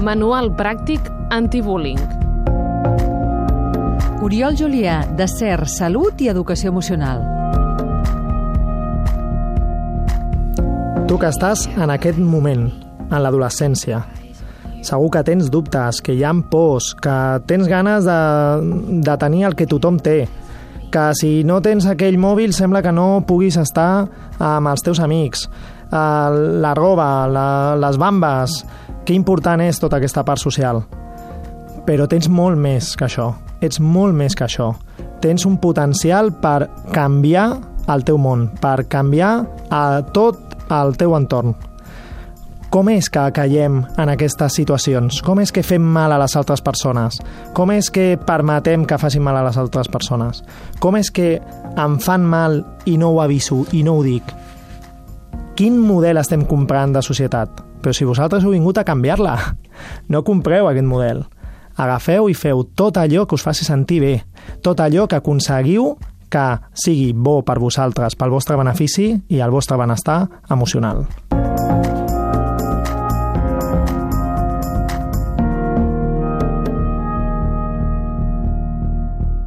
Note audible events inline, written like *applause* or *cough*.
Manual pràctic antibullying. Oriol Julià, de CER, Salut i Educació Emocional. Tu que estàs en aquest moment, en l'adolescència, segur que tens dubtes, que hi ha pors, que tens ganes de, de tenir el que tothom té, que si no tens aquell mòbil sembla que no puguis estar amb els teus amics, eh, la roba, la, les bambes, que important és tota aquesta part social. Però tens molt més que això, ets molt més que això. Tens un potencial per canviar el teu món, per canviar a tot el teu entorn. Com és que caiem en aquestes situacions? Com és que fem mal a les altres persones? Com és que permetem que facin mal a les altres persones? Com és que em fan mal i no ho aviso i no ho dic? Quin model estem comprant de societat? Però si vosaltres heu vingut a canviar-la, *laughs* no compreu aquest model. Agafeu i feu tot allò que us faci sentir bé, tot allò que aconseguiu que sigui bo per vosaltres, pel vostre benefici i el vostre benestar emocional.